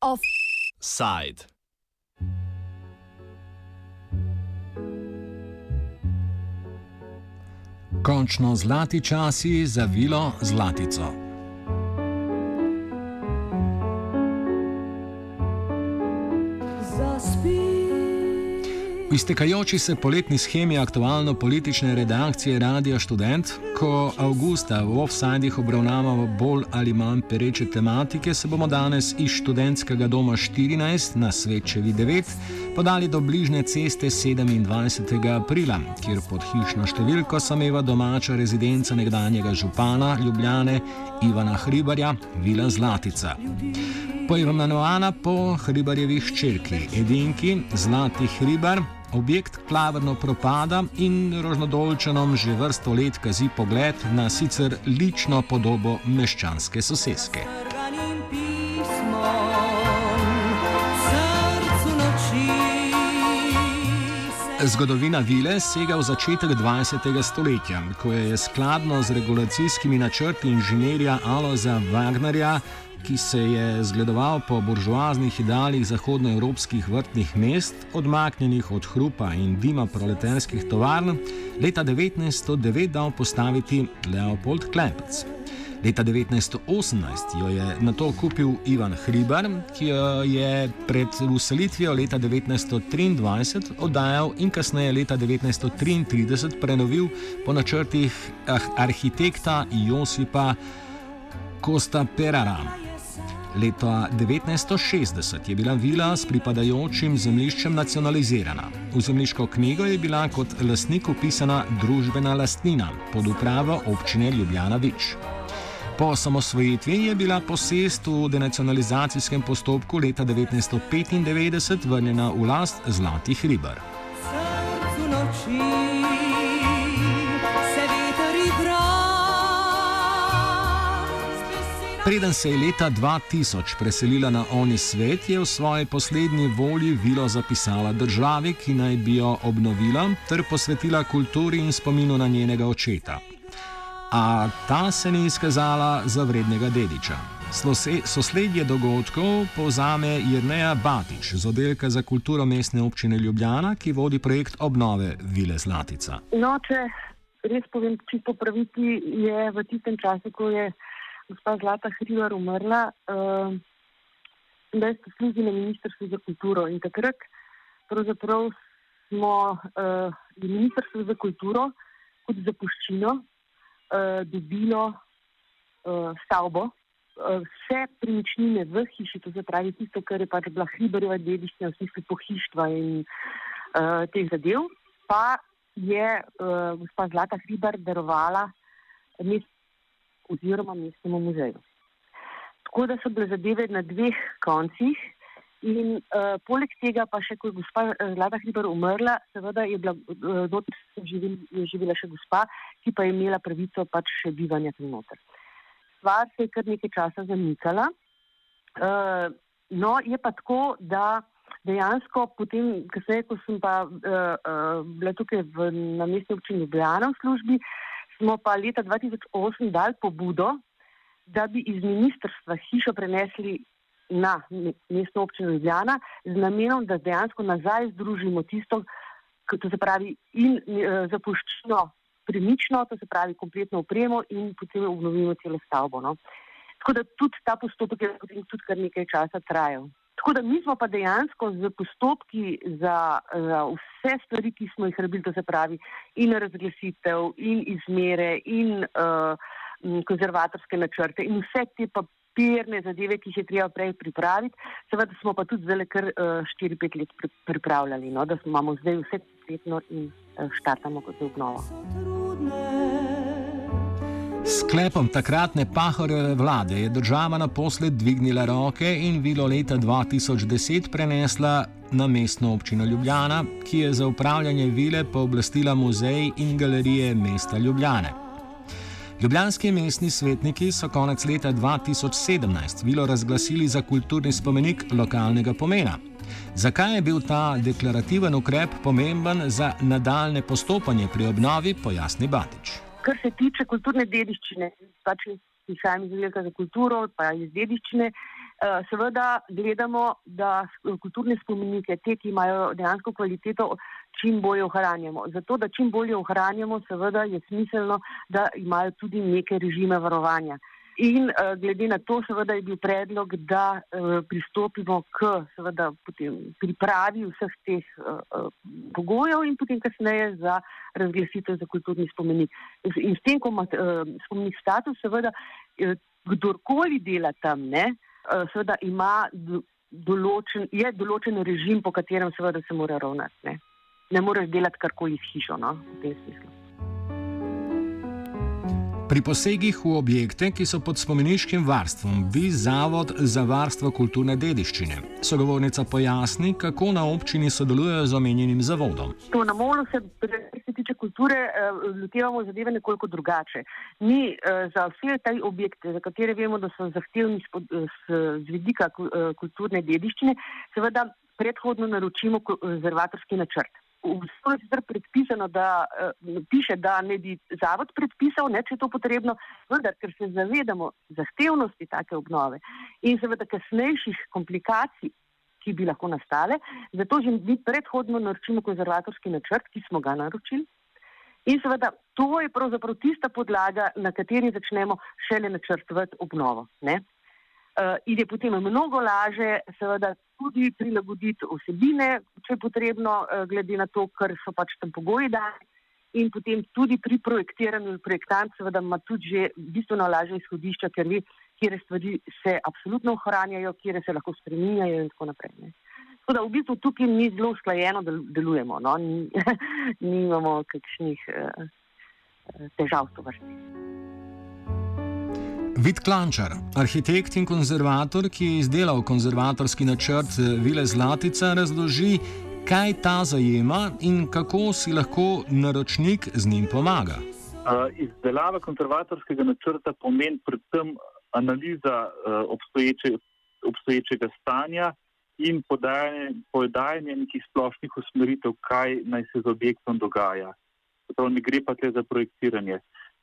Offside. Končno zlati časi za vilo Zlatico. V iztekajoči se poletni schemi aktualno-politične redakcije Radio Student, ko avgusta v offsajdih obravnavamo bolj ali manj pereče tematike, se bomo danes iz študentskega doma 14 na Svečevi 9 podali do bližnje ceste 27. aprila, kjer pod hišno številko sameva domača rezidenca nekdanjega župana Ljubljane Ivana Hribarja, Vila Zlatica. Poimenovana po Hribarjevih črki, edinki Zlati Hribar, objekt klavrno propada in rožnodolčenom že vrsto let kazi pogled na sicer lično podobo meščanske soseske. Zgodovina vile sega v začetek 20. stoletja, ko je skladno z regulacijskimi načrti inženirja Aloza Wagnerja ki se je zgledoval po buržoaznih idealih zahodnoevropskih vrtnih mest, odmaknjenih od hrupa in dima proletarskih tovarn, leta 1909 dal postaviti Leopold Klepec. Leta 1918 jo je na to kupil Ivan Hribar, ki jo je pred uselitvijo leta 1923 oddajal in kasneje leta 1933 prenovil po načrtih ah, arhitekta Josipa Kosta Perara. Leta 1960 je bila vila s pripadajočim zemljiščem nacionalizirana. V zemljiško knjigo je bila kot lastnik upisana družbena lastnina pod upravo občine Ljubljana Vič. Po samosvojitvi je bila posest v denacionalizacijskem postopku leta 1995 vrnjena v last Zlatih ribar. Srcu noči. Preden se je leta 2000 preselila na oni svet, je v svoji poslednji volji vilo zapisala državi, ki naj bi jo obnovila ter posvetila kulturi in spominu na njenega očeta. A ta se ni izkazala za vrednega dediča. Sosledje dogodkov povzame Jrneja Batič z oddelka za kulturo mestne občine Ljubljana, ki vodi projekt obnove Vile Zlatica. No, če res povem, čisto praviti, je v tistem času, ko je gospa Zlata Hrivar umrla, uh, da je služila na Ministrstvu za kulturo. In takrat pravzaprav smo uh, Ministrstvo za kulturo kot zapuščino uh, dobilo uh, stavbo. Vse premičnine v hiši, to se pravi tisto, kar je pač bila hribarjeva dediščina, vsi pohištva in uh, teh zadev, pa je uh, gospa Zlata Hribar darovala mest oziroma mestnemu muzeju. Tako da so bile zadeve na dveh koncih. In uh, poleg tega, pa še ko je gospa eh, Zlata Hriber umrla, seveda je bila noter uh, živela, živela še gospa, ki pa je imela pravico pač še bivanja tam noter. Stvar se je kar nekaj časa zamikala. Uh, no, je pa tako, da dejansko potem, kasneje, ko sem pa uh, uh, bila tukaj v, na mestni občini Ljubljana v službi, smo pa leta 2008 dali pobudo, da bi iz ministrstva hišo prenesli na mestno občino Ljubljana z namenom, da dejansko nazaj združimo tisto, to se pravi in e, zapuščino premično, to se pravi kompletno opremo in potem obnovimo celo stavbo. No. Tako da tudi ta postopek je potem tudi kar nekaj časa trajal. Tako da mi smo pa dejansko z postopki za, za vse stvari, ki smo jih rabili, to se pravi in razglasitev, in izmere, in uh, konzervatorske načrte, in vse te papirne zadeve, ki jih je treba prej pripraviti, seveda smo pa tudi zdaj kar 4-5 uh, let pri, pripravljali, no, da imamo zdaj vse kompletno in uh, štartamo kot obnovo. Sklepom takratne Pahorjeve vlade je država naposled dvignila roke in vilo leta 2010 prenesla na mestno občino Ljubljana, ki je za upravljanje vile pooblastila muzej in galerije mesta Ljubljane. Ljubljanski mestni svetniki so konec leta 2017 vilo razglasili za kulturni spomenik lokalnega pomena. Zakaj je bil ta deklarativen ukrep pomemben za nadaljne postopanje pri obnovi, pojasni Batič. Kar se tiče kulturne dediščine, pač izhajam iz Velika za kulturo, pa iz dediščine. Eh, seveda gledamo, da kulturne spomenike, te, ki imajo dejansko kvaliteto, čim bolje ohranjamo. Zato, da čim bolje ohranjamo, seveda je smiselno, da imajo tudi neke režime varovanja. In uh, glede na to, seveda je bil predlog, da uh, pristopimo k seveda, pripravi vseh teh uh, pogojev in potem kasneje za razglasitev za kulturni spomenik. In s tem, ko ima uh, spomenik status, seveda uh, kdorkoli dela tam, ne, uh, seveda ima določen, je določen režim, po katerem seveda se mora ravnati. Ne, ne moreš delati karkoli s hišo, no, v tem smislu. Pri posegih v objekte, ki so pod spomeniškim varstvom, bi Zavod za varstvo kulturne dediščine. Sogovornica pojasni, kako na občini sodelujejo z omenjenim zavodom. To na molu se, kar se tiče kulture, eh, lotevamo zadeve nekoliko drugače. Mi eh, za vse te objekte, za katere vemo, da so zahtevni z vidika eh, kulturne dediščine, seveda predhodno naročimo konzervatorski načrt v ustavi je sicer predpisano, da uh, piše, da ne bi zavod predpisal, ne, če je to potrebno, vendar, ker se zavedamo zahtevnosti take obnove in seveda kasnejših komplikacij, ki bi lahko nastale, zato že mi predhodno naročimo konzervatorski načrt, ki smo ga naročili. In seveda to je pravzaprav tista podlaga, na kateri začnemo šele načrtovati obnovo. Ne? Uh, in je potem mnogo laže, seveda, tudi prilagoditi osebine, če je potrebno, uh, glede na to, kar so pač tam pogoji dani. In potem tudi pri projektiranju, projektant, seveda, ima tudi že bistveno lažje izhodišča, ker ve, kje stvari se absolutno ohranjajo, kje se lahko spreminjajo in tako naprej. Ne. Tako da v bistvu tukaj mi zelo usklajeno delujemo, no? nimamo kakšnih uh, težav s to vrstami. Vid Klančar, arhitekt in konzervator, ki je izdelal konzervatorski načrt Vile Zlatica, razloži, kaj ta zajema in kako si lahko naročnik z njim pomaga. Izdelava konzervatorskega načrta pomeni predvsem analiza obstoječe, obstoječega stanja in podajanje, podajanje nekih splošnih usmeritev, kaj naj se z objektom dogaja. To ne gre pa le za projektiranje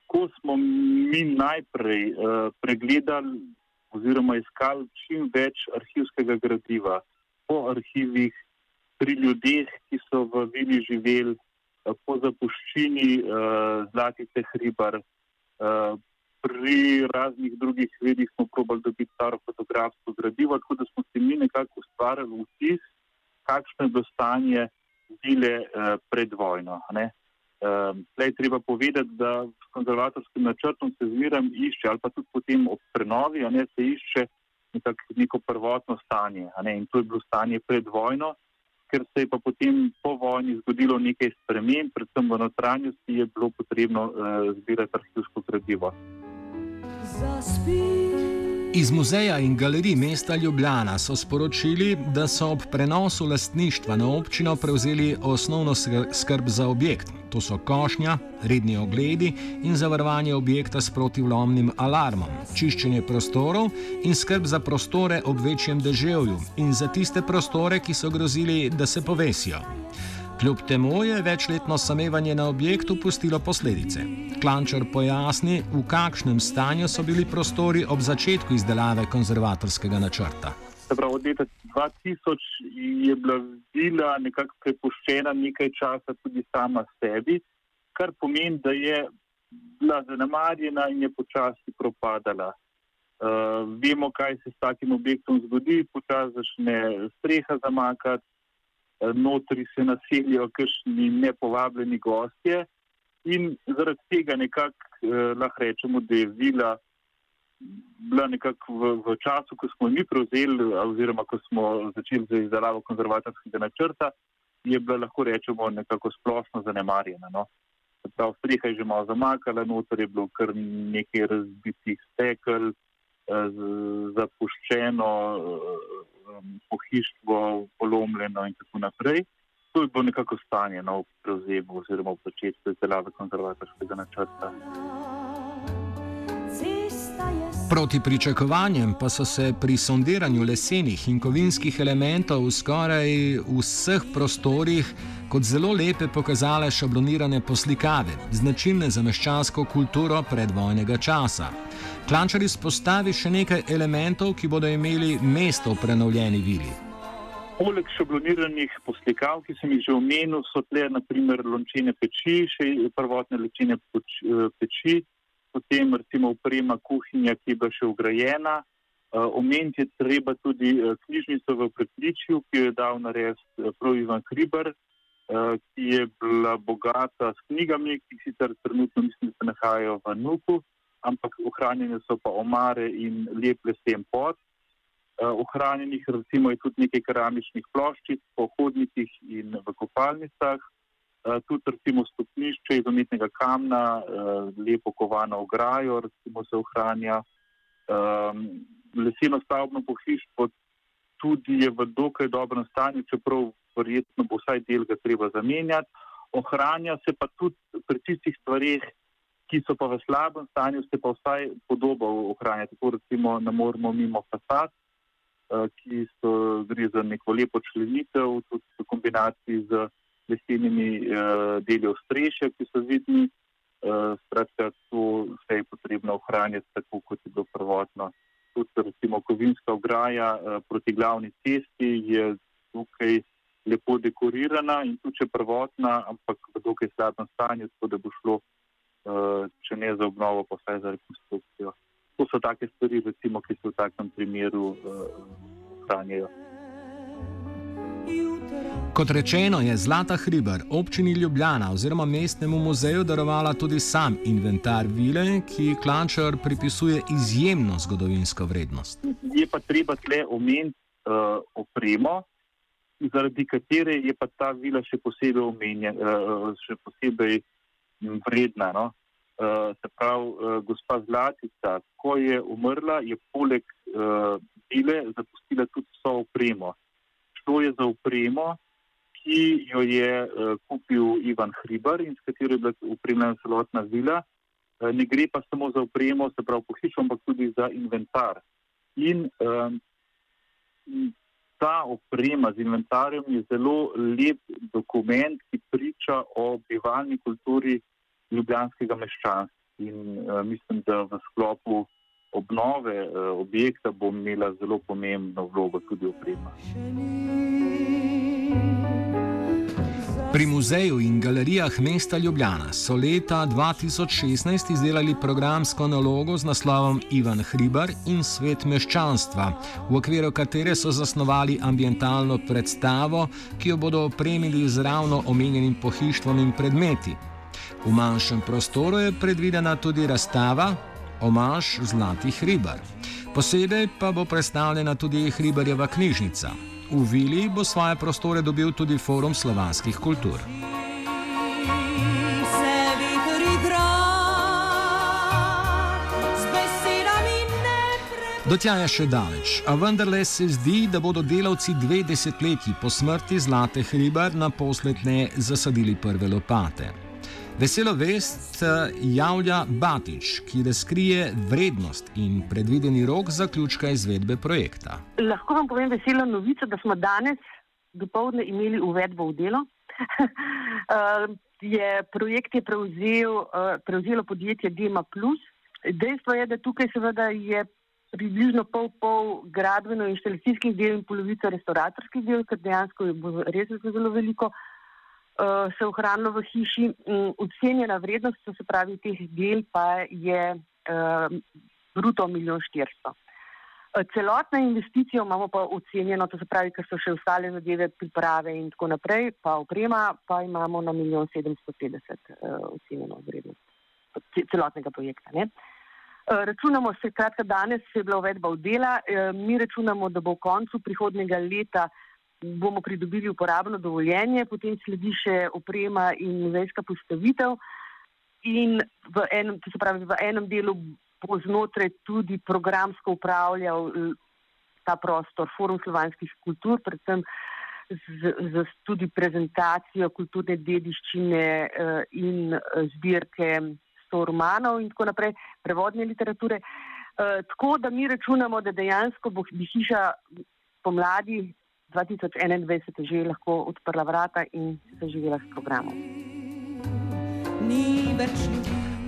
ko smo mi najprej uh, pregledali oziroma iskali čim več arhivskega gradiva po arhivih, pri ljudeh, ki so v Vili živeli, uh, po zapuščini uh, Zlatice Hribar, uh, pri raznih drugih vedih smo probali dobiti staro fotografsko gradivo, tako da smo si mi nekako ustvarjali vtis, kakšno je bilo stanje Vile uh, pred vojno. Ne? Zdaj je treba povedati, da s konzervatorskim načrtom se zmeraj išče, ali pa tudi potem ob prenovi, ne, se išče nekak, neko prvotno stanje. In to je bilo stanje pred vojno, ker se je pa potem po vojni zgodilo nekaj sprememb, predvsem v notranjosti je bilo potrebno uh, zbirati arhivsko gradivo. Zaspi. Iz muzeja in galerij mesta Ljubljana so sporočili, da so ob prenosu lastništva na občino prevzeli osnovno skrb za objekt. To so košnja, redni ogledi in zavarovanje objekta s protivlomnim alarmom, čiščenje prostorov in skrb za prostore ob večjem deževju in za tiste prostore, ki so grozili, da se povesijo. Kljub temu je večletno samevanje na objektu pustilo posledice. Klančar pojasni, v kakšnem stanju so bili prostori ob začetku izdelave konzervatorskega načrta. Prav, od leta 2000 je bila vila nekako prepuščena nekaj časa tudi sama sebi, kar pomeni, da je bila zanemarjena in je počasi propadala. Uh, vemo, kaj se s takim objektom zgodi, počasi začne streha zamakati, notri se naselijo kakšni nepovabljeni gostje in zaradi tega nekako eh, lahko rečemo, da je vila bila nekako v, v času, ko smo mi prevzeli oziroma ko smo začeli z izdelavo konzervatorskega načrta, je bila lahko rečemo nekako splošno zanemarjena. No. Prav streha je že malo zamakala, noter je bilo kar nekaj razbitih stekel, eh, zapuščeno. Eh, pohištvo polomljeno in tako naprej. To je bilo nekako stanje na no, prevzemu oziroma v začetku izdelave konzervatorskega načrta. Proti pričakovanjem pa so se pri sondiranju lesenih in kovinskih elementov v skoraj vseh prostorih kot zelo lepe pokazale šablonirane poslikave, značilne za meščansko kulturo predvojnega časa. Klančar izpostavi še nekaj elementov, ki bodo imeli mesto v prenovljeni vili. Poleg šabloniranih poslikav, ki sem jih že omenil, so tle naprimer lončine peči, še prvotne lončine peči, potem recimo uprema kuhinja, ki je bila še ugrajena. Omeniti je treba tudi knjižnico v prekličju, ki jo je dal narediti prav Ivan Kriber, ki je bila bogata s knjigami, ki sicer trenutno mislim, da se nahajajo v Nuku ampak ohranjene so pa omare in lep lesen pot. Ohranjenih recimo je tudi nekaj keramičnih ploščic po hodnikih in v kopalnicah, tudi recimo stopnišče iz umetnega kamna, uh, lepo kovano ograjo, recimo se ohranja. Um, leseno stavbno pohištvo tudi je v dokaj dobrem stanju, čeprav verjetno bo vsaj del ga treba zamenjati. Ohranja se pa tudi pri tistih stvarih, ki so pa v slabem stanju, se pa vsaj podobo ohranja. Tako recimo ne moramo mimo fasad, eh, ki so gre za neko lepo členitev, tudi v kombinaciji z lesenimi eh, deli ostrešja, ki so vidni. Eh, skratka, to vse je potrebno ohranjati tako, kot je bilo prvotno. Tudi recimo kovinska ograja proti glavni cesti je tukaj lepo dekorirana in tudi če prvotna, ampak v dokaj slabem stanju, tako da bo šlo Eh, če ne za obnovo, pa vsaj za rekonstrukcijo. To so take stvari, recimo, ki se v takem primeru ohranjajo. Uh, Kot rečeno, je Zlata Hriber občini Ljubljana oziroma mestnemu muzeju darovala tudi sam inventar vile, ki Klančar pripisuje izjemno zgodovinsko vrednost. Je pa treba tle omeniti uh, opremo, zaradi katere je pa ta vila še posebej omenjena, uh, še posebej vredna. No? Uh, se pravi, uh, gospa Zlatica, ko je umrla, je poleg uh, bile zapustila tudi vso opremo. Šlo je za opremo, ki jo je uh, kupil Ivan Hribar in s katero je bila upremljena celotna vila. Uh, ne gre pa samo za opremo, se pravi, pohištvo, ampak tudi za inventar. In uh, ta oprema z inventarjem je zelo lep dokument, ki priča o bivalni kulturi ljubljanskega meščanstva. In uh, mislim, da v sklopu obnove uh, objekta bo imela zelo pomembno vlogo tudi oprema. Pri muzeju in galerijah mesta Ljubljana so leta 2016 izdelali programsko nalogo z naslovom Ivan Hribar in svet meščanstva, v okviru katere so zasnovali ambientalno predstavo, ki jo bodo opremili z ravno omenjenim pohištvom in predmeti. V manjšem prostoru je predvidena tudi razstava Omaž Zlatih Hribar. Posebej pa bo predstavljena tudi Hribarjeva knjižnica. V Vili bo svoje prostore dobil tudi Forum slovanskih kultur. Do tja je še daleč, a vendarle se zdi, da bodo delavci dve desetletji po smrti Zlate Hribar naposled ne zasadili prve lopate. Veselo vest javlja Batič, ki razkrije vrednost in predvideni rok zaključka izvedbe projekta. Lahko vam povem veselo novico, da smo danes dopoledne imeli uvedbo v delo. Eh, je projekt je prevzel, eh, prevzelo podjetje Dema Plus. Dejstvo je, da tukaj seveda je približno pol pol gradbeno inštalacijskih del in polovica restauratorskih del, ker dejansko je res zelo veliko. Eh, se ohranilo v hiši. Ocenjena vrednost, se pravi, teh del pa je uh, bruto milijon štiristo. Eh, celotna investicija imamo pa ocenjeno, to se pravi, ker so še ostale zadeve priprave in tako naprej, pa oprema pa imamo na milijon sedemsto petdeset ocenjeno vrednost celotnega projekta. Ne? Računamo se, kratka danes je bila uvedba v dela, mi računamo, da bo v koncu prihodnega leta bomo pridobili uporabno dovoljenje, potem sledi še oprema in muzejska postavitev. In v enem, to se pravi, v enem delu bo znotraj tudi programsko upravljal ta prostor Forum slovanskih kultur, predvsem z, z tudi prezentacijo kulturne dediščine uh, in uh, zbirke sto romanov in tako naprej, prevodne literature. Uh, tako da mi računamo, da dejansko bo hiša pomladi 2021 že lahko odprla vrata in se živela s programom.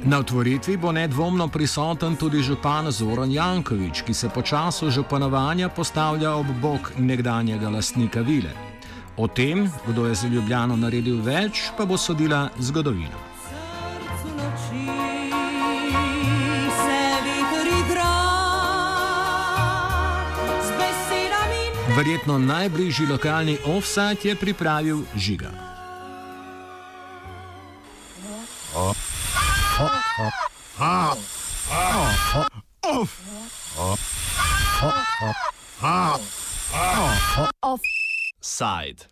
Na otvoritvi bo nedvomno prisoten tudi župan Zoran Jankovič, ki se po času županovanja postavlja ob bok nekdanjega lastnika vile. O tem, kdo je za Ljubljano naredil več, pa bo sodila zgodovina. Verjetno najbližji lokalni offside je pripravil žiga.